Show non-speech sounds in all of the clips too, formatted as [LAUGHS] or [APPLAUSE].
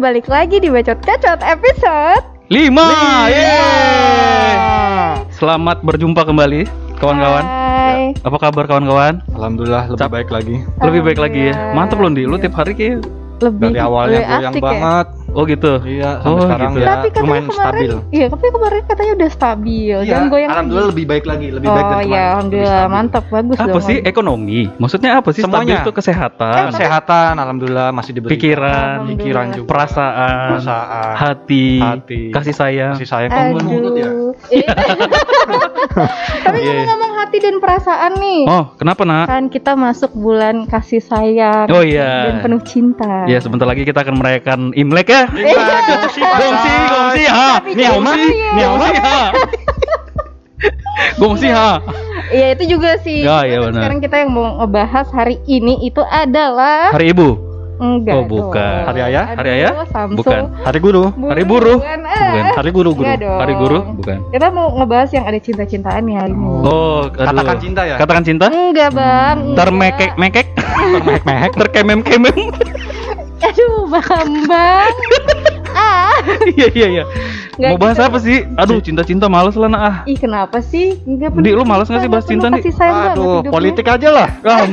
balik lagi di Bacot Kacot episode Lima. Yeay. Selamat berjumpa kembali kawan-kawan. Hai. Apa kabar kawan-kawan? Alhamdulillah lebih Cap- baik lagi. Lebih baik lagi ya. Alhamdulillah. Mantep loh, Di. Lu tiap hari kayak Lebih Dari awalnya lebih goyang asik ya. Oh gitu. Iya, Oh, sampai sekarang gitu. ya Tapi katanya lumayan kemarin, stabil. Iya, tapi kemarin katanya udah stabil. Iya, Jangan goyang alhamdulillah lagi. lebih baik lagi, lebih oh baik dari iya, kemarin. Lebih alhamdulillah stabil. mantap bagus Apa dong. sih ekonomi? Maksudnya apa sih? Stabil Semuanya. itu kesehatan, Kesehatan alhamdulillah masih diberi. pikiran, pikiran juga. perasaan, Perasaan, hati, hati, kasih sayang. kasih sayang kamu kan mulut ya. Aduh. Eh. [LAUGHS] Tapi Iya. ngomong-ngomong hati dan perasaan nih. Oh, kenapa nak? Kan kita masuk bulan kasih sayang Oh iya. dan penuh cinta. Ya sebentar lagi kita akan merayakan Imlek ya. Gongsi, Gongsi, gongsi, ha. Tapi Nih, jangan gongsi, ya. nih, gongsi, ha. Gongsi, ha. Iya itu juga sih. Ya, iya, Cuman benar. Sekarang kita yang mau ngebahas hari ini itu adalah Hari Ibu, enggak. Oh, bukan. dong. Hari Ayah? Hari Ayah? Samsul. Bukan. Hari guru, Hari buruh. Bukan. eh. Bukan. hari guru guru. Hari Guru, bukan. Kita mau ngebahas yang ada cinta-cintaan nih hari ini. Oh, aduh. Katakan cinta ya. Katakan cinta. Enggak bang. enggak. Termekek, mekek, Termehek-mehek. [LAUGHS] Aduh bang bang. [LAUGHS] ah. Iya, iya, iya. Nggak Mau bahas gitu. apa sih? Aduh, cinta-cinta males lah nak. Ah. Ih kenapa sih? Enggak Di, lu males nggak sih bahas cinta, banget Aduh, politik aja lah. Ah.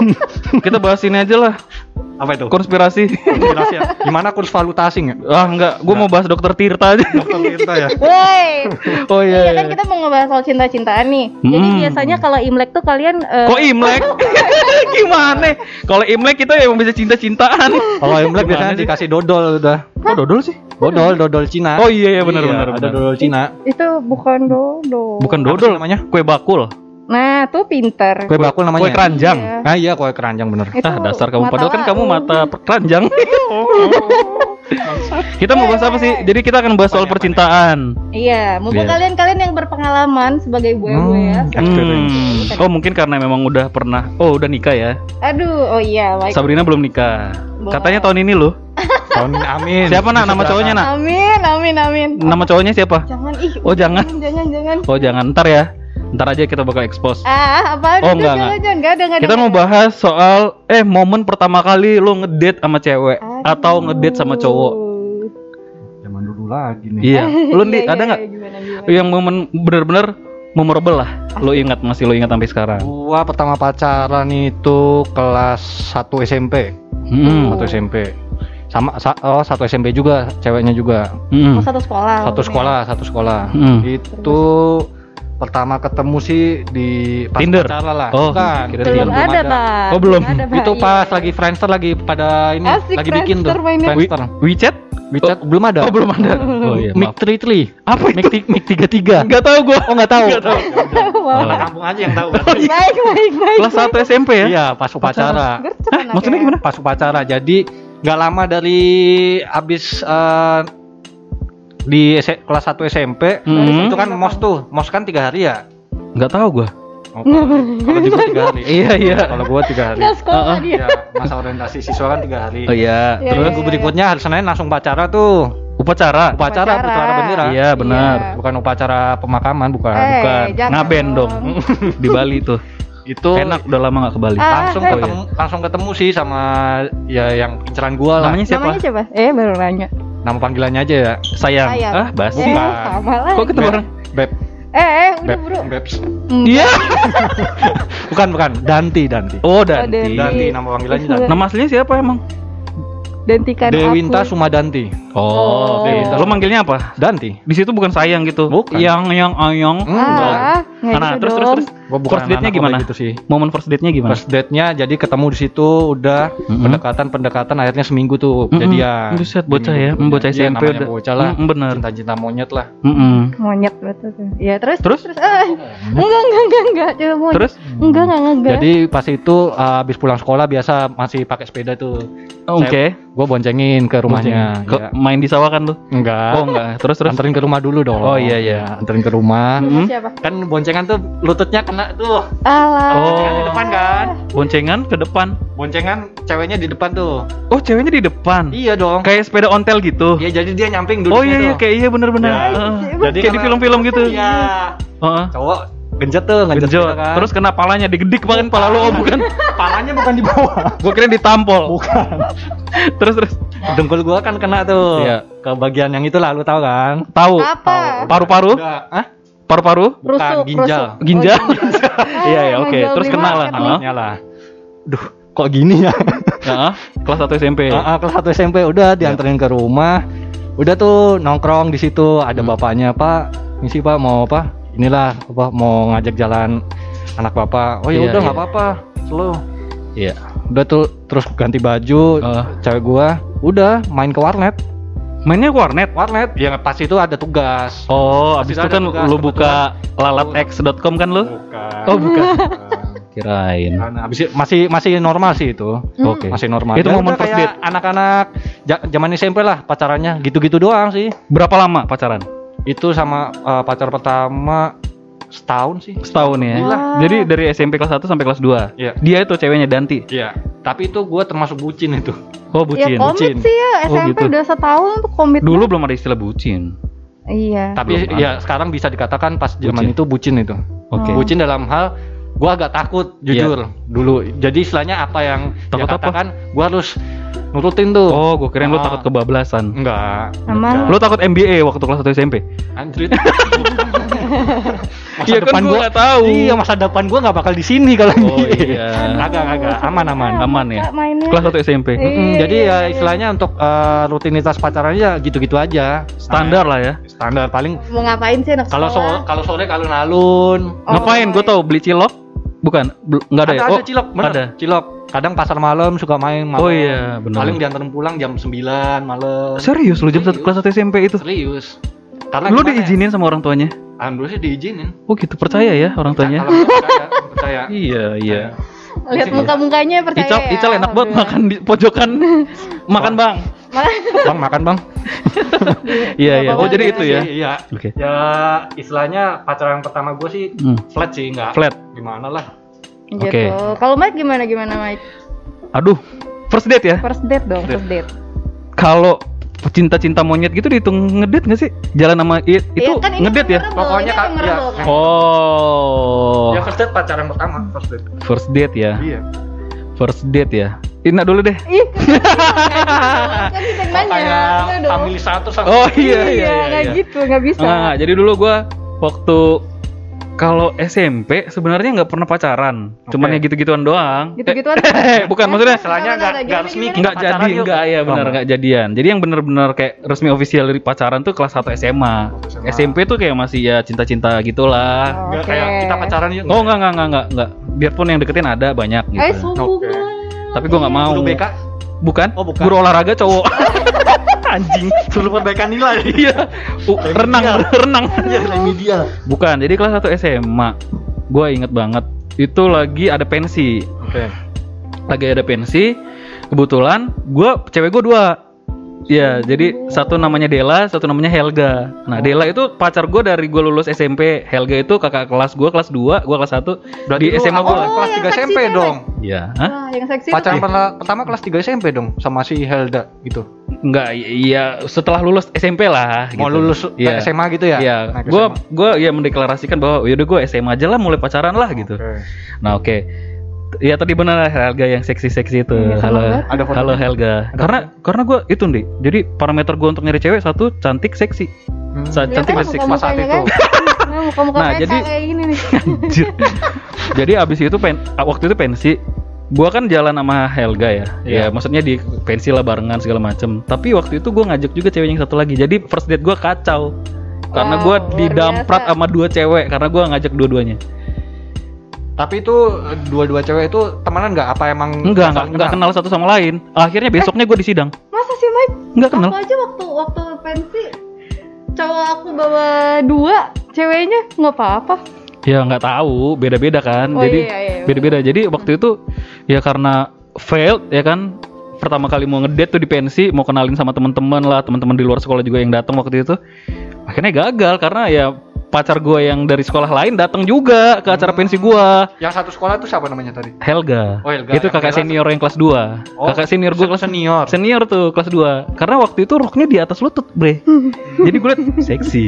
[LAUGHS] Kita bahas ini aja lah. Apa itu? Konspirasi. Konspirasi ya. Gimana kurs valuta asing ya? Ah, enggak. Gua mau bahas dokter Tirta aja. Dokter Tirta ya. [LAUGHS] Woi. Oh Iya iya. kan kita mau ngebahas soal cinta-cintaan nih. Jadi Hmm. biasanya kalau Imlek tuh kalian eh, Kok Imlek? [LAUGHS] [LAUGHS] Gimana? Kalau Imlek kita emang bisa cinta-cintaan. Kalau Imlek Gimana biasanya sih? dikasih dodol udah. Kok dodol sih? Dodol, dodol Cina. Oh iya iya benar Iya, benar Ada benar. dodol Cina. itu bukan dodo. Bukan dodol namanya? Kue bakul. Nah, tuh pinter. Kue bakul namanya. Kue keranjang. Iya. Ah iya, kue keranjang bener. Itu Ah dasar kamu padahal kan kamu mata keranjang. [LAUGHS] kita mau bahas apa sih? Jadi kita akan bahas soal percintaan. Iya, mumpung Iya. kalian-kalian yang berpengalaman sebagai ibu-ibu ya. Hmm, Experience. Hmm. Oh mungkin karena memang udah pernah. Oh udah nikah ya. Aduh, oh iya, baik. Sabrina belum nikah. Belum. Katanya tahun ini loh. Tahun ini amin. Siapa nak nama cowoknya nak? Amin, amin, amin. Nama cowoknya siapa? Jangan ih. Oh, jangan. Jangan, jangan. Oh jangan ntar ya. Ntar aja kita bakal expose. Ah, apa? Oh, enggak, enggak. enggak ada, enggak ada. Kita mau bahas soal eh momen pertama kali lo ngedate sama cewek atau Aduh. ngedate sama cowok. Zaman dulu lagi nih. Iya. [LAUGHS] Lo Iya, nih iya, ada nggak iya, gimana? yang momen bener-bener memorable lah. Lo ingat masih lo ingat sampai sekarang. Gua pertama pacaran itu kelas 1 SMP. Hmm. Oh. Satu SMP. Sama sa- oh satu SMP juga, ceweknya juga. Hmm. Oh, satu sekolah. Satu sekolah, satu sekolah. Hmm. Itu pertama ketemu sih di pas Tinder? pacaran lah. Oh, Bukan, kira Belum Belum ada, Pak. Oh, belum. ada, Pak. Itu Iya. pas lagi Friendster lagi pada ini Asik, lagi bikin tuh. Friendster. WeChat? WeChat belum ada. Oh belum ada. Oh iya. Mic Maaf. 33. Apa Mic, ti- Mic 33. Enggak tahu gua. Oh, enggak tahu. Nggak tahu. Alah. kampung aja yang tahu. Baik, baik, baik. Kelas 1 SMP ya? Iya, pas upacara. Maksudnya gimana? Pas upacara. Jadi nggak lama dari abis eh, di S- kelas 1 SMP Hmm. itu kan mos tuh. Mos kan tiga hari ya. Enggak tahu gua. Oh, kalau gua tiga hari. [LAUGHS] Iya, iya. Kalau gua tiga hari. Nggak sekolah Uh-uh. dia. Ya, masa orientasi siswa kan tiga hari. Oh iya. Iya, Terus Minggu berikutnya hari Senin langsung upacara tuh. upacara. Upacara. Upacara, upacara bendera. Iya, benar. Iya. Bukan upacara pemakaman, bukan. Eh, Bukan. Ngaben dong. [LAUGHS] Di Bali tuh. Itu Enak udah lama gak ke Bali. Ah, langsung eh. ketemu langsung ketemu sih sama ya yang inceran gua lah. Namanya siapa? Namanya siapa? Eh, baru nanya. Nama panggilannya aja ya. Sayang. Sayang. Ah, basi. Eh, sama. Kok ketemu orang? Beb, Eh, eh, udah Beb, buru. Bebs. Hmm. Iya. [LAUGHS] Bukan, bukan. Danti, Danti. Oh, Danti. Danti. Danti nama panggilannya Danti. Nama aslinya siapa emang? Dentikan Dewinta aku. Sumadanti. Oh, Oh. Dewinta. Lo manggilnya apa? Danti. Di situ bukan sayang gitu. Bukan. Yang yang ayong. Ah, nggak Nah, gitu terus terus terus. Gua bukan First date-nya gimana? Gitu sih. Momen first date-nya gimana? First date-nya jadi ketemu di situ udah Mm-mm. pendekatan-pendekatan akhirnya seminggu tuh Mm-mm. jadian. Buset, bocah ya. Bocah iya, SMP namanya udah. bocah lah. Mm, bener. Cinta-cinta monyet lah. Mm-mm. Monyet betul tuh. Ya, terus Terus? terus eh, enggak enggak enggak enggak Cuma monyet. Terus? enggak enggak enggak. Jadi pas itu uh, habis pulang sekolah biasa masih pakai sepeda tuh. Oke. Gue boncengin ke rumahnya. Ke- Ya. Main di sawah kan lu? Enggak. Oh, enggak. Terus terus. Anterin ke rumah dulu dong. Oh, iya, iya. Anterin ke rumah. Sama Mm. siapa? Kan boncengan tuh lututnya kena tuh. Alah. Oh. Boncengan di depan kan. Boncengan ke depan. Boncengan ceweknya di depan tuh. Oh, ceweknya di depan. Iya dong. Kayak sepeda ontel gitu. Iya jadi dia nyamping dulu. Oh iya iya kayak iya bener-bener. Ya. Heeh. Jadi kayak di film-film gitu. Iya. Heeh. Cowok genjot tuh genjot, Genjot. kan. Terus kena palanya digedik banget pala lu oh bukan. [LAUGHS] palanya bukan di bawah Gua kira ditampol. bukan [LAUGHS] terus terus dengkul gua kan kena tuh Iya. ke bagian yang itu lah lu tahu kan tahu Apa? paru-paru? Ah Paru-paru? bukan Rusuk, ginjal rusuk. Ginjal? Oh, ginjal. [LAUGHS] Iya ya, oke. Terus kena lah. Hah? nyala duh kok gini ya Heeh. Kelas 1 SMP. Ah, ah, kelas 1 SMP udah dianterin ke rumah udah tuh nongkrong di situ ada Hmm. bapaknya pak misi pak mau apa inilah apa mau ngajak jalan anak bapak oh ya Iya, udah iya. nggak apa-apa slow Iya. udah tuh terus ganti baju Ah. cewek gua udah main ke warnet Mainnya ke warnet. warnet ya pas itu ada tugas Oh, Pasti abis itu kan tugas, lu buka lalatx.com kan lu? bukan Oh, bukan. [LAUGHS] Kirain. Nah, habis itu- masih masih normal sih itu Oke. masih normal Itu Ya momen first kayak anak-anak zaman SMP lah pacarannya gitu-gitu doang sih Berapa lama pacaran? Itu sama uh, pacar pertama setahun sih Setahun ya. Wah. Jadi dari SMP kelas 1 sampai kelas 2. Iya. Dia itu ceweknya Danti. Iya. Tapi itu gue termasuk bucin itu. Oh, Ya bucin. komit bucin. sih ya Oh, SMP gitu. udah setahun tuh komit. Dulu belum ada istilah bucin. Iya. Tapi Belum ya sekarang bisa dikatakan pas zaman itu bucin itu. Oke. Oh. Bucin dalam hal gue agak takut jujur dulu. Jadi istilahnya apa yang Takut dia katakan gue harus nurutin tuh. Oh, gue kirain lu Ah. takut kebablasan. Enggak. Emang? Lu takut MBA waktu kelas 1 SMP? Anjrit. masa Iya kan depan gua gua nggak tahu. Iya, masa depan gua nggak bakal di sini kalau Oh, ini. iya. Kagak, kagak. Aman, aman. Aman ya. Kelas 1 SMP. Iya. Mm-mm, jadi ya istilahnya untuk eh, rutinitas pacarannya ya gitu-gitu aja. Standar lah ya. Standar paling Mau ngapain sih anak kalau sekolah? so kalau sore kalau alun Oh, Ngapain? Gue iya. tau beli cilok. Bukan, nggak ada, ada, ya? ada oh, cilok, bener. ada. Cilok. Kadang pasar malam suka main malam. Oh iya, benar. Paling diantarin pulang jam 9 malam. Serius lu jam satu Serius. kelas 1 SMP itu? Serius. Karena Lu ya? diizinin sama orang tuanya? Alhamdulillah sih diizinin. Oh gitu, percaya ya orang tuanya? Percaya, percaya. [LAUGHS] Iya, iya. Lihat muka-mukanya percaya. Ical, ya, Ical enak banget makan di pojokan. [LAUGHS] makan bang. Bang makan, Bang. [LAUGHS] Iya, iya. Oh jadi itu ya? Iya. Oke. Ya istilahnya pacaran pertama gue sih Hmm. flat sih nggak Flat. gimana lah. Gitu. Oke. Kalau Mike gimana gimana Mike? Aduh, first date ya? First date dong, first date. Kalau cinta-cinta monyet gitu dihitung ngedate nggak sih? Jalan sama i- itu Iya, kan ini ngedate ya? memorable, Pokoknya kan, iya. kan? Oh, Ya first date pacaran pertama first date. first date ya? Iya. First date ya? Ina dulu deh. Ih, [LAUGHS] kan. Kayak Iya dong. family satu sama. Oh iya, iya, iya. nggak iya. gitu, nggak bisa. Nggak. jadi dulu gua waktu kalau SMP sebenarnya nggak pernah pacaran, cuman Oke. ya gitu-gituan doang. Gitu-gituan. Eh, bukan maksudnya Istilahnya Nggak, nggak nggak, nggak resmi. nggak jadi nggak ya benar Oh, nggak jadian jadi yang bener-bener kayak resmi official dari pacaran tuh kelas 1 SMA SMA. SMP tuh kayak masih ya cinta-cinta gitulah Nggak Oke. kayak kita pacaran yuk. oh enggak enggak enggak enggak enggak biarpun yang deketin ada banyak Eh, gitu sombong Oke. banget. tapi gua nggak mau Guru BK bukan Oh, bukan. guru olahraga cowok [LAUGHS] anjing suruh perbaikan nilai. [LAUGHS] iya Uh, renang [LAUGHS] renang Iya, remedial. bukan jadi kelas 1 SMA gua inget banget itu lagi ada pensi Oke. lagi ada pensi kebetulan gua cewek gua dua ya jadi satu namanya Dela satu namanya Helga nah Dela itu pacar gua dari gua lulus SMP Helga itu kakak kelas gua kelas 2 gua kelas 1 Berarti di SMA gua Oh, kelas yang 3 SMP dong. ya hah? Wah, yang seksi Pacaran tuh. pertama, pertama kelas 3 SMP dong sama si Helda gitu. enggak iya setelah lulus SMP lah Mau gitu. lulus Iya. SMA gitu ya? Iya, SMA. gua ya mendeklarasikan bahwa yaudah gua SMA aja lah mulai pacaran lah gitu. Oke. Nah oke, ya tadi benar Helga yang seksi-seksi itu. Iya, sama halo. Ada fotonya? halo Helga. karena karena gue itu nih, jadi parameter gue untuk nyari cewek satu cantik seksi. Hmm. Sa- cantik dan kan seksi. pas saat itu. kan? Nah, muka-muka Nah, jadi- kayak gini nih. [LAUGHS] Anjir. jadi abis itu pen, waktu itu pensi, gua kan jalan sama Helga ya. Iya. Ya maksudnya di pensi lah barengan segala macem. Tapi waktu itu gua ngajak juga cewek yang satu lagi. Jadi first date gua kacau. Karena Wow, gua luar didamprat biasa. sama dua cewek karena gua ngajak dua-duanya. Tapi itu eh, dua-dua cewek itu temenan nggak? Apa emang Enggak, enggak, saling enggak kenal satu sama lain. Akhirnya besoknya gua di sidang. Masa sih Mike? Enggak kenal. Aku aja waktu waktu pensi cowok aku bawa dua, ceweknya nggak apa-apa. Ya nggak tahu, beda-beda kan. Oh, Jadi iya, iya, iya. beda-beda. Jadi waktu itu ya karena failed ya kan. Pertama kali mau ngedate tuh di pensi, mau kenalin sama teman-teman lah, teman-teman di luar sekolah juga yang datang waktu itu. Akhirnya gagal karena ya pacar gue yang dari sekolah lain datang juga ke acara pensi gue. Yang satu sekolah itu siapa namanya tadi? Helga. Oh, Helga. Itu kakak Bella senior yang kelas 2. Oh, kakak senior gue kelas senior. Senior tuh kelas 2. Karena waktu itu roknya di atas lutut, Bre. [LAUGHS] Jadi gue liat seksi.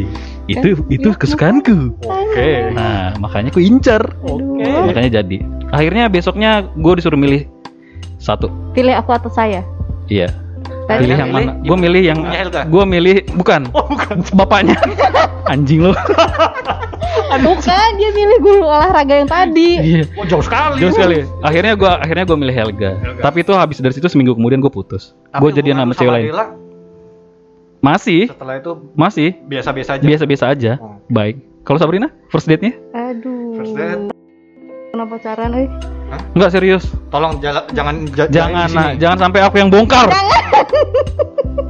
Itu itu kesukaanku. Oke. Nah, makanya aku incar. Oke. Makanya jadi. Akhirnya besoknya gue disuruh milih satu. Pilih aku atau saya? Iya. Tadi Pilih Yang mana? Gue milih yang gue milih bukan. Oh, bukan. [LAUGHS] Bapaknya. Anjing lo. Bukan, [LAUGHS] dia milih guru olahraga yang tadi. Iya. Oh, jauh sekali. Jauh sekali. Akhirnya gue akhirnya gue milih Helga. Helga. Tapi itu habis dari situ seminggu kemudian gue putus. Gue jadian hubungan sama lu cewek lain. Masih, setelah itu masih biasa-biasa aja. biasa-biasa aja. Oh. Baik. Kalau Sabrina, first date-nya? Aduh. First date. Pernah pacaran, eh? Enggak serius. Tolong jala- jangan ja- Jangan nah, jangan sampai aku yang bongkar.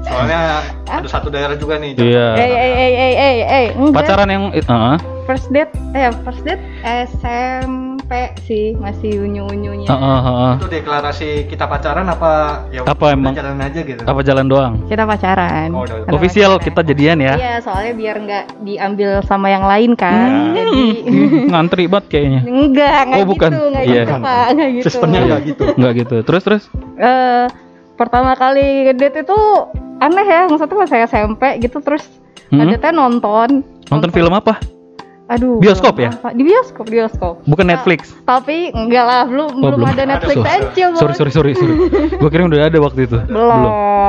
Soalnya ada satu daerah juga nih. jangan- Iya. Eh, eh, eh, eh, eh, eh. Pacaran yang heeh. First date, eh, first date SMP sih, masih unyu-unyunya. Heeh, heeh. Itu deklarasi kita pacaran apa ya Apa emang? jalan aja gitu. Apa jalan doang? Kita pacaran. Oh, udah- Official pacaran. kita jadian ya. Iya, soalnya biar nggak diambil sama yang lain kan. Jadi Hmm, [LAUGHS] ngantri banget kayaknya. enggak, enggak Oh, bukan. gitu, enggak Iya. gitu, Pak, enggak gitu. Sistemnya nggak gitu. Enggak gitu. Terus terus. Eh, pertama kali date itu aneh ya, maksudnya pas saya SMP gitu terus Hmm. ada teh nonton. Nonton film apa? Aduh. Bioskop ya? apa? Di bioskop, bioskop. Bukan Nah, Netflix. Tapi enggak lah, belum Oh, belum, belum. ada Netflix chill. Sorry sorry sorry sorry. [LAUGHS] Gua kira udah ada waktu itu. Belum.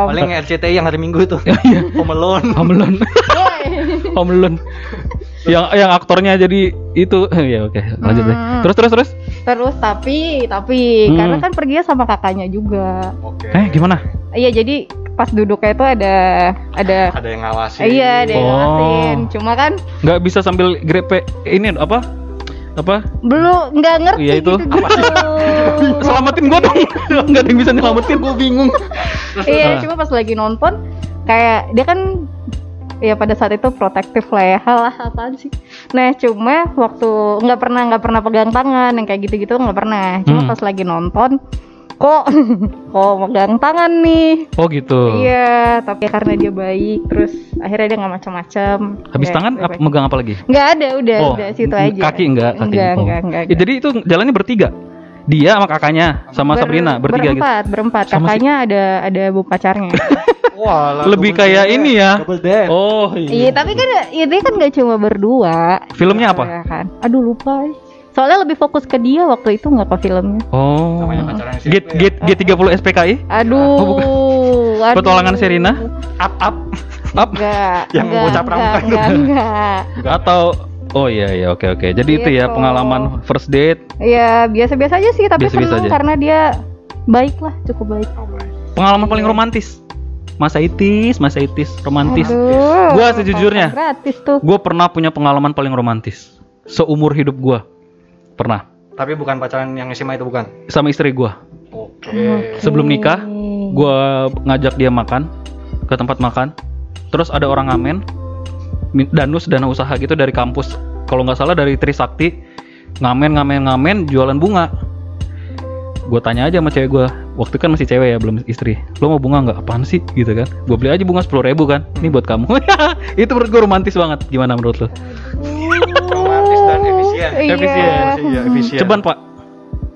Paling RCTI yang hari Minggu itu. [LAUGHS] Iya. Home Alone. Home Alone. Woi. [LAUGHS] Home Alone. yang yang aktornya jadi itu ya oke lanjut deh Hmm. terus terus terus Terus tapi tapi Hmm. karena kan perginya sama kakaknya juga. Oke. eh gimana Iya, jadi pas duduknya itu ada ada Ada yang ngawasin. iya, ada yang Oh. ngawasin. Cuma kan nggak bisa sambil grepe ini apa apa belum nggak ngerti Iya, itu. gitu. selamatin gua dong [LAUGHS] nggak ada yang bisa nyelamatin gua bingung iya, Ah. cuma pas lagi nonton kayak dia kan ya pada saat itu protektif lah ya halah apaan sih nah cuma waktu nggak pernah nggak pernah pegang tangan yang kayak gitu-gitu nggak pernah cuma Hmm. pas lagi nonton kok [LAUGHS] kok megang tangan nih oh gitu Iya, tapi karena dia baik, terus akhirnya dia nggak macam-macam. habis Nggak- tangan nggak apa, megang apa lagi Nggak ada, udah, oh udah situ aja. kaki enggak kaki Enggak, Oh. enggak, enggak. Ya, jadi itu jalannya bertiga dia sama kakaknya sama Ber- Sabrina bertiga gitu berempat, berempat. Sama si- Kakaknya ada ada bu pacarnya. [LAUGHS] Wah, Lebih kayak ini ya. Oh Iya, tapi kan ya, dia kan nggak cuma berdua. Filmnya apa? Ya kan? Aduh lupa. Soalnya lebih fokus ke dia waktu itu nggak ke filmnya. oh Namanya pacaran SMP Gate ya. Gate G30 SPKI Aduh. Oh, aduh. Petualangan Serina? Up up. up Enggak. Yang enggak, bocah enggak, pramuka itu. enggak, enggak. atau oh iya iya oke oke jadi itu ya Gitu. pengalaman first date Ya biasa-biasa aja sih, tapi Biasa-biasa seneng aja. karena dia baik lah, cukup baik. pengalaman paling romantis masa itis masa itis romantis Aduh, Gua sejujurnya. gratis tuh. gue pernah punya pengalaman paling romantis seumur hidup gue pernah. Tapi bukan pacaran yang SMA itu bukan. sama istri gue Oke. sebelum nikah gue ngajak dia makan ke tempat makan. Terus ada orang ngamen danus dana usaha gitu dari kampus. Kalau nggak salah dari Trisakti ngamen ngamen ngamen jualan bunga. Gue tanya aja sama cewek gue waktu kan masih cewek ya belum istri. Lo mau bunga nggak? Apaan sih? Gitu kan. Gue beli aja bunga sepuluh ribu kan. Ini buat kamu. [LAUGHS] Itu menurut gue romantis banget. Gimana menurut lo. Iya. Efisien. Iya, efisien. ceban pak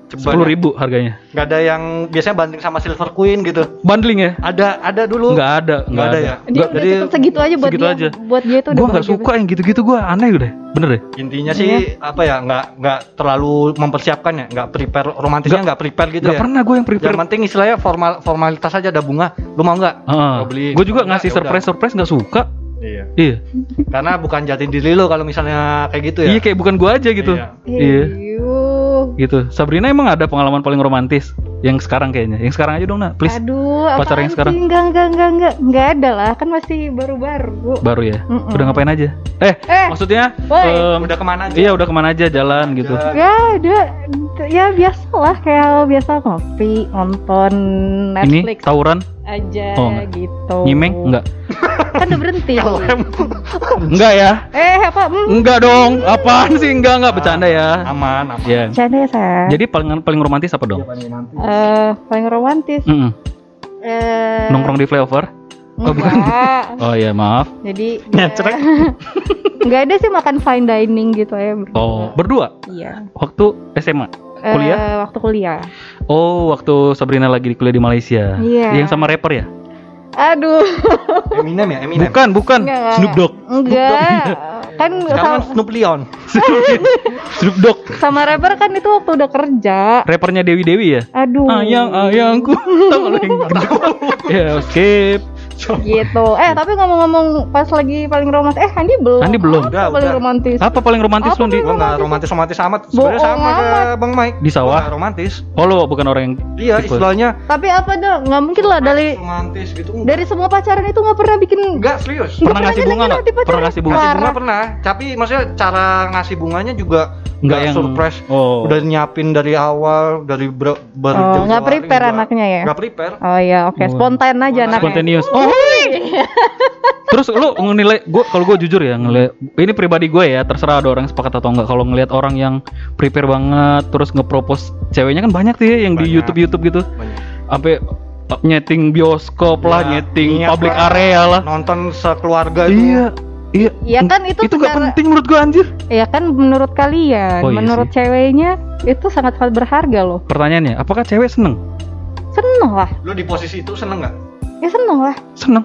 Ceban sepuluh ya. ribu harganya Nggak ada yang biasanya banding sama Silver Queen gitu. bundling ya Ada ada dulu. nggak ada Nggak ada ya? Dia udah Jadi cukup segitu aja buat segitu dia. aja. Buat dia itu udah gue nggak bahagia suka yang gitu-gitu gue aneh udah bener deh Intinya sih apa ya nggak nggak terlalu mempersiapkan ya nggak prepare romantisnya nggak prepare gitu Gak ya. pernah gue yang prepare Yang penting istilahnya formal formalitas aja ada bunga. Lu mau nggak? Gua beliin. gue juga Kalau ngasih nggak, ya surprise surprise nggak suka. Iya. iya Karena bukan jati diri lo kalau misalnya kayak gitu ya. iya kayak bukan gue aja gitu Iya. iya Iyuh. gitu Sabrina emang ada pengalaman paling romantis yang sekarang kayaknya yang sekarang aja dong nak please Aduh, Pacar yang sekarang? Enggak, enggak, enggak, enggak. Enggak ada lah, kan masih baru-baru. baru ya Mm-mm. udah ngapain aja eh, Eh, maksudnya em, Udah ke mana aja? iya udah ke mana aja jalan gitu. Ya, ada ya biasa lah kayak biasa ngopi, nonton ini Netflix tawuran aja Oh, enggak. gitu. nyimeng enggak [LAUGHS] Kan udah berhenti. enggak [LAUGHS] ya eh, apa? Hmm. enggak dong apaan sih enggak enggak bercanda ya Aman, aman. ya Canda ya, sayang. jadi paling paling romantis apa dong Eh, paling romantis. Mm-mm. Eh, nongkrong di flyover Oh, bukan. Enggak. [LAUGHS] Oh iya maaf. Jadi Ngecrek. nggak ada sih makan fine dining gitu ya berdua. Oh berdua Iya. waktu SMA. Kuliah? Eh, waktu kuliah. Oh waktu Sabrina lagi di kuliah di Malaysia. Iya. Yang sama rapper ya? Aduh. Eminem ya, Eminem. Bukan bukan. Enggak, enggak, Snoop Dogg. Enggak. kan Sekarang kan sama, [LAUGHS] Snoop Leon. Snoop Dogg. sama rapper kan itu waktu udah kerja. Rappernya Dewi Dewi ya? Aduh. Ayang ayangku. [LAUGHS] Tahu yang gendut? [LAUGHS] Ya skip. Gitu. Eh, tapi ngomong-ngomong pas lagi paling romantis, eh Andi belum. Andi belum. Apa Udah, paling udah. romantis. Apa paling romantis Apa lu di Gua nggak romantis romantis amat. Sebenarnya Bohong sama kayak Bang Mike. Di sawah? Nggak romantis. Oh lo bukan orang yang Iya, tipe. istilahnya Tapi apa dong? Nggak mungkin lah dari romantis gitu. Enggak, dari semua pacaran itu nggak pernah bikin enggak serius. Nggak Pernah ngasih bunga nggak? Pernah ngasih bunga? Ngasih bunga pernah, tapi maksudnya cara ngasih bunganya juga Nggak nggak yang- surprise. Oh. Udah nyiapin dari awal, dari ber, ber Oh, nggak prepare anaknya ya? Nggak prepare. Oh iya, oke, spontan aja anaknya. Spontaneous. Oh. [LAUGHS] Terus lu ngenilai gue kalau gue jujur ya ngeliat ini pribadi gue ya terserah ada orang sepakat atau enggak. Kalau ngelihat orang yang prepare banget terus ngepropose ceweknya kan banyak tuh ya yang di Banyak. YouTube YouTube gitu. Sampai uh, nyeting bioskop lah Ya, nyeting niat public lah. area lah. Nonton sekeluarga itu. iya iya. Iya kan itu itu gak secara- penting menurut gue anjir. Ya kan menurut kalian, Oh, iya menurut ceweknya itu sangat sangat berharga loh. pertanyaannya apakah cewek seneng? Seneng lah, Lu di posisi itu seneng nggak? Ya seneng lah. seneng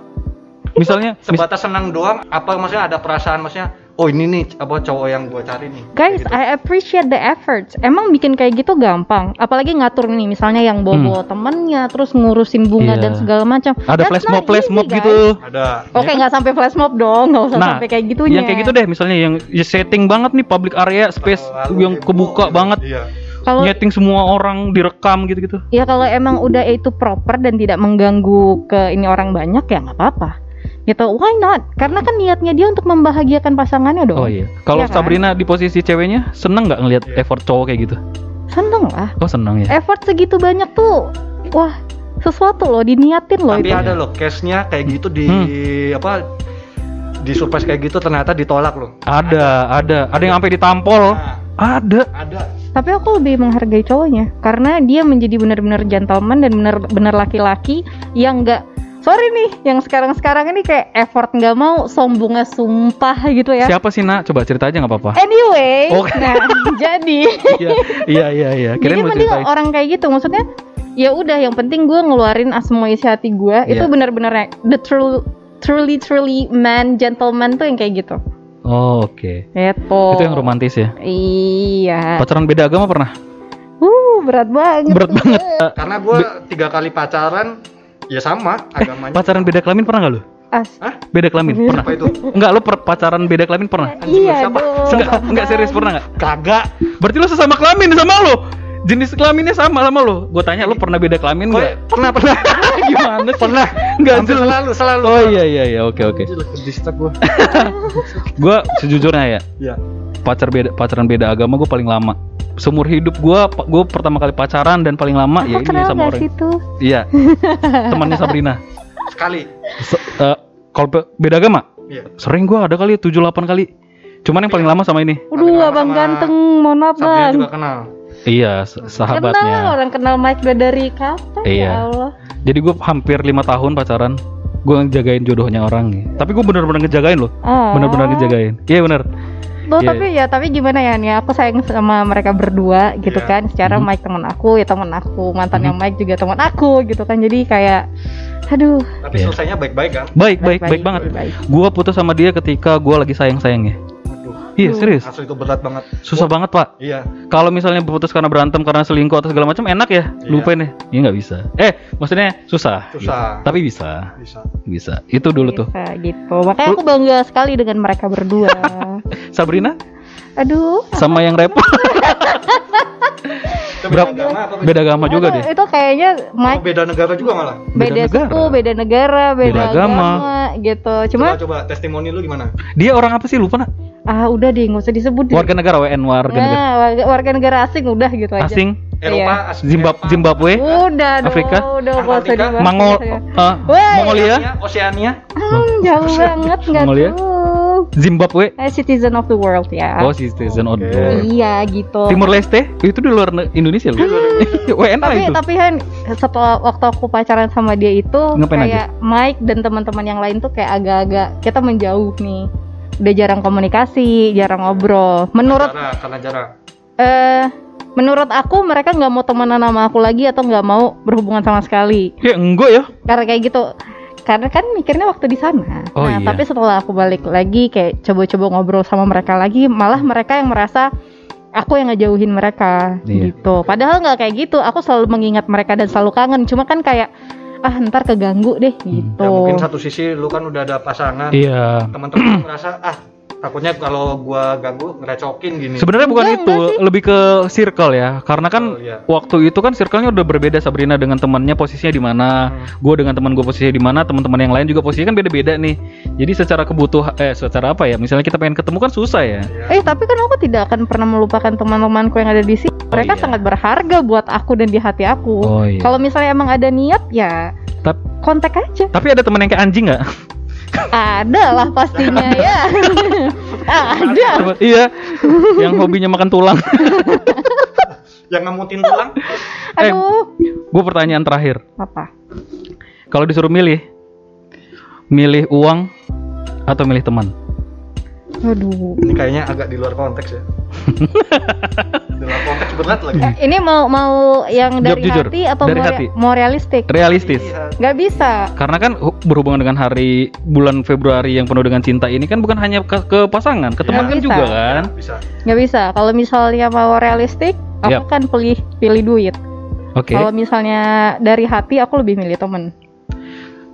misalnya mis- Sebatas senang doang, apa maksudnya ada perasaan maksudnya? Oh ini nih apa cowok yang gua cari nih. Guys, gitu. I appreciate the efforts. Emang bikin kayak gitu gampang. Apalagi ngatur nih, misalnya yang bawa temennya, terus ngurusin bunga Hmm. Iya. dan segala macam. ada That's flash mob flash mob guys. gitu ada. Oke, nggak sampai flash mob dong, nggak usah Nah, sampai kayak gitunya. yang kayak gitu deh misalnya yang ya setting banget nih public area space Lalu yang kebuka gitu. banget Iya. Kalau nyeting semua orang direkam gitu-gitu ya kalau emang udah itu proper dan tidak mengganggu ke ini orang banyak ya nggak apa-apa. Gitu, why not? Karena kan niatnya dia untuk membahagiakan pasangannya dong. Oh iya. Kalau Iya kan? Sabrina di posisi ceweknya seneng nggak ngelihat effort cowok kayak gitu? Seneng lah. Oh seneng ya. Effort segitu banyak tuh, wah sesuatu loh, diniatin loh Tapi itu. ada loh case-nya kayak gitu di Hmm. apa di surprise kayak gitu ternyata ditolak loh. Ada, ada, ada yang sampai ditampol. Nah, Ada. ada. Tapi aku lebih menghargai cowoknya karena dia menjadi benar-benar gentleman dan benar-benar laki-laki yang nggak sorry nih yang sekarang-sekarang ini kayak effort nggak mau sombongnya sumpah gitu ya. Siapa sih nak? Coba cerita aja nggak apa-apa. Anyway, Oke. [LAUGHS] nah jadi Iya, iya, iya, iya. jadi mending ceritain. orang kayak gitu maksudnya ya udah yang penting gue ngeluarin semua isi hati gue itu Iya. benar-benar the true truly truly man gentleman tuh yang kayak gitu. Oh, oke. Itu. Itu yang romantis ya. Iya. Pacaran beda agama pernah? Uh, berat banget. Berat banget. [LAUGHS] Karena gua tiga kali pacaran ya sama agamanya. Pacaran beda kelamin pernah nggak lu? As. Beda kelamin pernah? Apa itu? Enggak, lu per- pacaran beda kelamin pernah? Anjing, Iya siapa? dong. Enggak, enggak serius pernah enggak? Kagak. Berarti lu sesama kelamin sama lu. Jenis kelaminnya sama sama lu. Gue tanya lu pernah beda kelamin Kok enggak? pernah pernah. Gimana [LAUGHS] sih? pernah. Enggak Hampir jelas. selalu selalu. Oh iya iya iya oke oke. Distak. Gue [LAUGHS] sejujurnya ya Iya. pacar beda pacaran beda agama gue paling lama. Seumur hidup gue gue pertama kali pacaran dan paling lama ya ini sama orang. sih tuh? Iya. [LAUGHS] Temannya Sabrina. Sekali. Se- eh, kalau be- beda agama Iya. sering gue ada kali 7 8 kali. Cuman yang paling lama sama ini. Waduh, kenal abang sama ganteng, mohon maaf Sabrina bang. juga kenal. Iya, sa- Kenal sahabatnya. orang kenal Mike udah dari kapan Iya. ya Allah. Jadi gue hampir lima tahun pacaran. Gue ngejagain jodohnya orang nih. Tapi gue bener-bener ngejagain loh. Oh. Bener-bener ngejagain. Iya bener. Loh, Iya. tapi ya tapi gimana ya nih aku sayang sama mereka berdua gitu Iya. kan. Secara Mhm. Mike teman aku, ya teman aku, mantan Mhm. yang Mike juga teman aku gitu kan. Jadi kayak aduh, Tapi Iya. selesainya baik-baik kan? Baik, baik, baik, banget. baik. Gue putus sama dia ketika gue lagi sayang-sayangnya. Aduh. Iya serius. Asli itu berat banget. Susah banget pak. Iya. Kalau misalnya putus karena berantem karena selingkuh atau segala macam enak ya. Iya. Lupain ya. Iya nggak bisa. Eh maksudnya susah. Susah. Gitu. Tapi bisa. Bisa. Bisa. Itu dulu tuh. Bisa gitu. Makanya aku bangga sekali dengan mereka berdua. [LAUGHS] Sabrina Aduh. sama yang rap [LAUGHS] Itu Berapa- beda agama apa? beda agama juga Aduh, deh. Itu kayaknya Oh, beda negara juga malah. beda, beda suku, negara. beda negara, beda, Beda agama. agama. gitu. Cuma Coba coba testimoni lu gimana? Dia orang apa sih lupa nak? Ah udah deh nggak usah disebut deh. Warga negara WN warga negara Nah, warga, warga negara asing udah gitu aja. asing Eropa, Asia, Zimbab Zimbabwe Udah dong, Afrika? udah Antartika? dibahas. Mongol ya. eh, Wey. Mongolia Oceania. Hmm, jauh banget nggak tuh. Zimbabwe. Eh, citizen of the world ya. Oh, citizen of the world. Iya gitu. Timur Leste itu di luar ne- Indonesia loh. [LAUGHS] WNA tapi itu. tapi kan setelah waktu aku pacaran sama dia itu Ngapain kayak Mike dan teman-teman yang lain tuh kayak agak-agak kita menjauh nih udah jarang komunikasi jarang ngobrol menurut Jarang, karena jarang. eh menurut aku mereka nggak mau temenan sama aku lagi atau nggak mau berhubungan sama sekali Ya enggak ya. karena kayak gitu karena kan mikirnya waktu di sana Oh, nah iya. tapi setelah aku balik lagi kayak coba-coba ngobrol sama mereka lagi malah mereka yang merasa aku yang ngejauhin mereka Iya. gitu padahal nggak kayak gitu aku selalu mengingat mereka dan selalu kangen cuma kan kayak ah ntar keganggu deh gitu Ya mungkin satu sisi lu kan udah ada pasangan. Iya. Teman-teman [CLEARS THROAT] merasa ah takutnya kalau gua ganggu ngerecokin gini. Sebenarnya bukan Enggak, itu, lebih ke circle ya. Karena kan Oh, iya. waktu itu kan circle-nya udah berbeda Sabrina dengan temannya posisinya di mana, Hmm. gue dengan teman gue posisinya di mana, teman-teman yang lain juga posisinya kan beda-beda nih. Jadi secara kebutuhan eh secara apa ya? Misalnya kita pengen ketemu kan susah ya. Ya. eh tapi kan aku tidak akan pernah melupakan teman-temanku yang ada di sini mereka iya. sangat berharga buat aku dan di hati aku Oh iya. kalau misalnya emang ada niat ya Tap- kontak aja Tapi ada teman yang kayak anjing nggak? [LAUGHS] ada lah pastinya ya [LAUGHS] ada iya. yang hobinya makan tulang. [LAUGHS] Yang ngamutin tulang. Eh, aduh gue pertanyaan terakhir. apa Kalau disuruh milih, milih uang atau milih teman? aduh Ini kayaknya agak di luar konteks ya. [LAUGHS] konteks berat lagi. Eh, ini mau mau yang Jawab dari jujur, hati atau dari mau, hati. mau realistik Realistis. Iya. nggak bisa Karena kan hu- berhubungan dengan hari bulan Februari yang penuh dengan cinta ini kan bukan hanya ke, ke pasangan, ke teman kan bisa. juga kan. Bisa. nggak bisa kalau misalnya mau realistik aku Yap. kan pilih pilih duit Oke. kalau misalnya dari hati aku lebih milih temen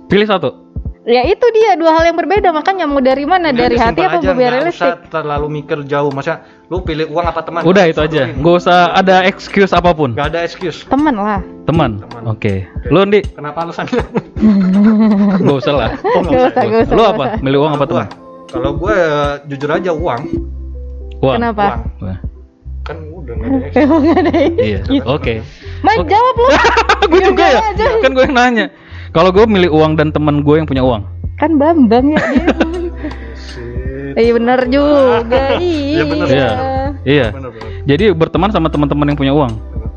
Pilih satu. Ya itu dia dua hal yang berbeda makanya mau dari mana dari hati apa nggak realistik usah terlalu mikir jauh. Masa lu pilih uang apa teman? Udah itu aja. Gak usah ada excuse apa pun. Nggak ada excuse. temen lah Teman. Teman. Oke. Oke. Lu Ndi, Kenapa alasannya? [LAUGHS] gak usah lah. Oh, Gak usah, gak usah. Lu gak apa? Milih uang apa teman? Kalau gue jujur aja uang. Uang. Kenapa? Uang. Kan udah nggak ada [LAUGHS] excuse. Emang ada Iya. Oke. Mike Oke. jawab lu [LAUGHS] gue juga ya. Kan gue yang nanya. Kalau gue milih uang dan teman gue yang punya uang. kan Bambang ya dia. [LAUGHS] Iya bener juga [LAUGHS] iya Iya, bener. Iya. Iya. Bener, bener. Jadi berteman sama teman-teman yang punya uang.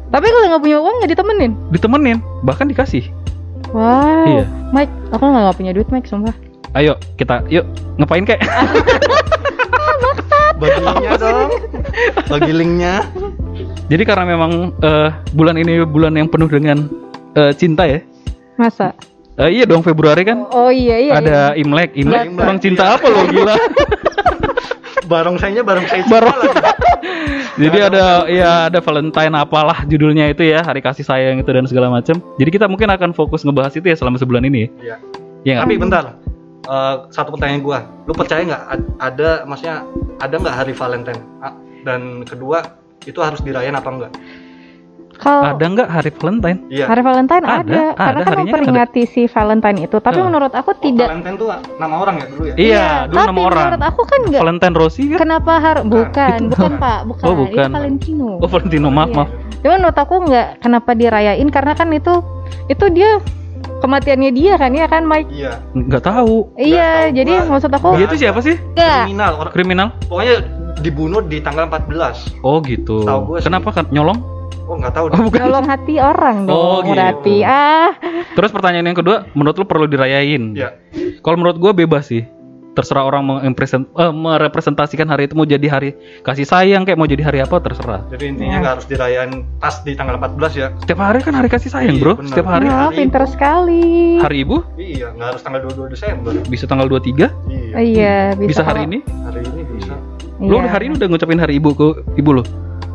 tapi kalau nggak punya uang nggak ditemenin Ditemenin, bahkan dikasih. wow Iya. Mike aku nggak punya duit Mike sumpah Ayo kita, yuk ngapain kek? [LAUGHS] Bagi linknya dong. Bagi linknya. Jadi karena memang eh, bulan ini bulan yang penuh dengan eh, cinta ya. Masa Eh, iya dong Februari kan oh iya iya ada Imlek, Imlek Imlek, kurang cinta iya. apa lo gila. [LAUGHS] Barongsainya barongsai Barong. cinta lagi. [LAUGHS] Jadi ada ya ada Valentine apalah judulnya itu ya, hari kasih sayang itu dan segala macam. Jadi kita mungkin akan fokus ngebahas itu ya selama sebulan ini. Iya. Ya? Tapi bentar. Eh, satu pertanyaan gua. Lu percaya nggak ad- ada maksudnya ada nggak hari Valentine? Dan kedua itu harus dirayain apa enggak? Kalau Ada nggak hari Valentine? Iya. hari Valentine Ada, ada, ada, karena kan kan memperingati si Valentine itu tapi Heeh. menurut aku Oh, tidak Valentine tuh nama orang ya dulu ya? Iya, dulu tapi nama orang. menurut aku kan nggak Valentine Rossi kan? kenapa harus bukan itu bukan pak bukan, Oh, bukan. itu Valentino Oh Valentino, maaf Iya. maaf. Cuman menurut aku nggak kenapa dirayain karena kan itu itu dia kematiannya dia kan ya kan Mike. Iya. Nggak tahu. Iya, tahu jadi gua. maksud aku Dia itu siapa sih? Kriminal. Orang, Kriminal? pokoknya dibunuh di tanggal 14. Oh gitu. Tahu sih. Kenapa kan nyolong? Oh nggak tahu. Oh deh. bukan. Nolong hati orang dong Oh, gitu. berarti. Ah, Terus pertanyaan yang kedua, menurut lu perlu dirayain? Iya. Kalau menurut gua bebas sih. Terserah orang mengimpresent- eh, merepresentasikan hari itu mau jadi hari kasih sayang kayak mau jadi hari apa terserah. Jadi intinya nggak harus dirayain pas di tanggal 14 ya. Setiap hari kan hari kasih sayang, Iya, Bro. benar. Setiap hari. ya, hari pinter ibu. sekali. Hari Ibu Iya, nggak harus tanggal 22 Desember. bisa tanggal 23, Iya. Iya, bisa, bisa, hari ini. Hari ini bisa. Lu Iya. hari ini udah ngucapin hari Ibu ke ibu lu.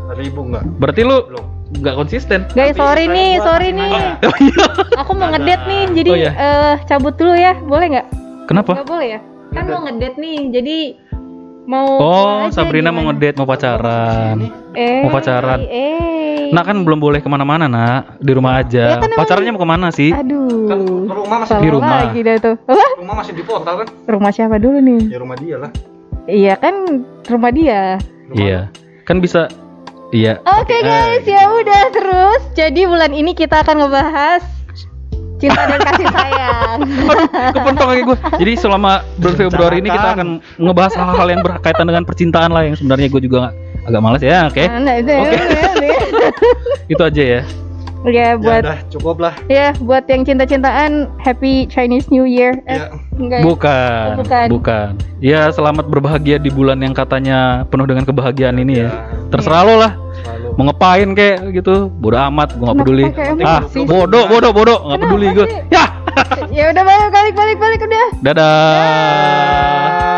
Hari ibu nggak? Berarti lu Belum. Nggak konsisten. Guys, Tapi sorry nih, gua sorry nih. Oh iya. Aku mau Ada. ngedate nih, jadi Oh, iya. eh, cabut dulu ya, boleh nggak? Kenapa? Nggak boleh ya? Kan mau ngedate nih, jadi mau Oh, Sabrina mau ngedate, mau pacaran. Eh, mau pacaran. Eh. Nah kan belum boleh ke mana-mana nak, di rumah aja. Ya kan emang Pacarannya mau ke mana sih? Aduh. Kan rumah masih di rumah. Lagi dah tuh. Rumah masih di portal kan? Rumah siapa dulu nih? Ya rumah dia lah. Iya kan rumah dia. Rumah Iya, kan bisa. Iya. Oke guys, ya udah terus. Jadi bulan ini kita akan ngebahas cinta dan kasih sayang. Kepentok kaki gue. Jadi selama bulan Februari ini kita akan ngebahas hal-hal yang berkaitan dengan percintaan lah yang sebenarnya gue juga agak males ya. Oke, Nah, itu, Oke. [LAUGHS] itu aja ya. Ya Ya buat udah cukup lah. ya buat yang cinta-cintaan Happy Chinese New Year. Eh, Ya. enggak ya? Bukan, Oh, bukan. bukan. Ya selamat berbahagia di bulan yang katanya penuh dengan kebahagiaan ini ya. Ya. Terserah lo lah. Selalu. Mau ngapain kek gitu, bodo amat, gue nggak peduli. Ah, bodoh, bodoh, bodoh, nggak peduli gue. Ya, ya udah balik balik balik balik udah. dadah.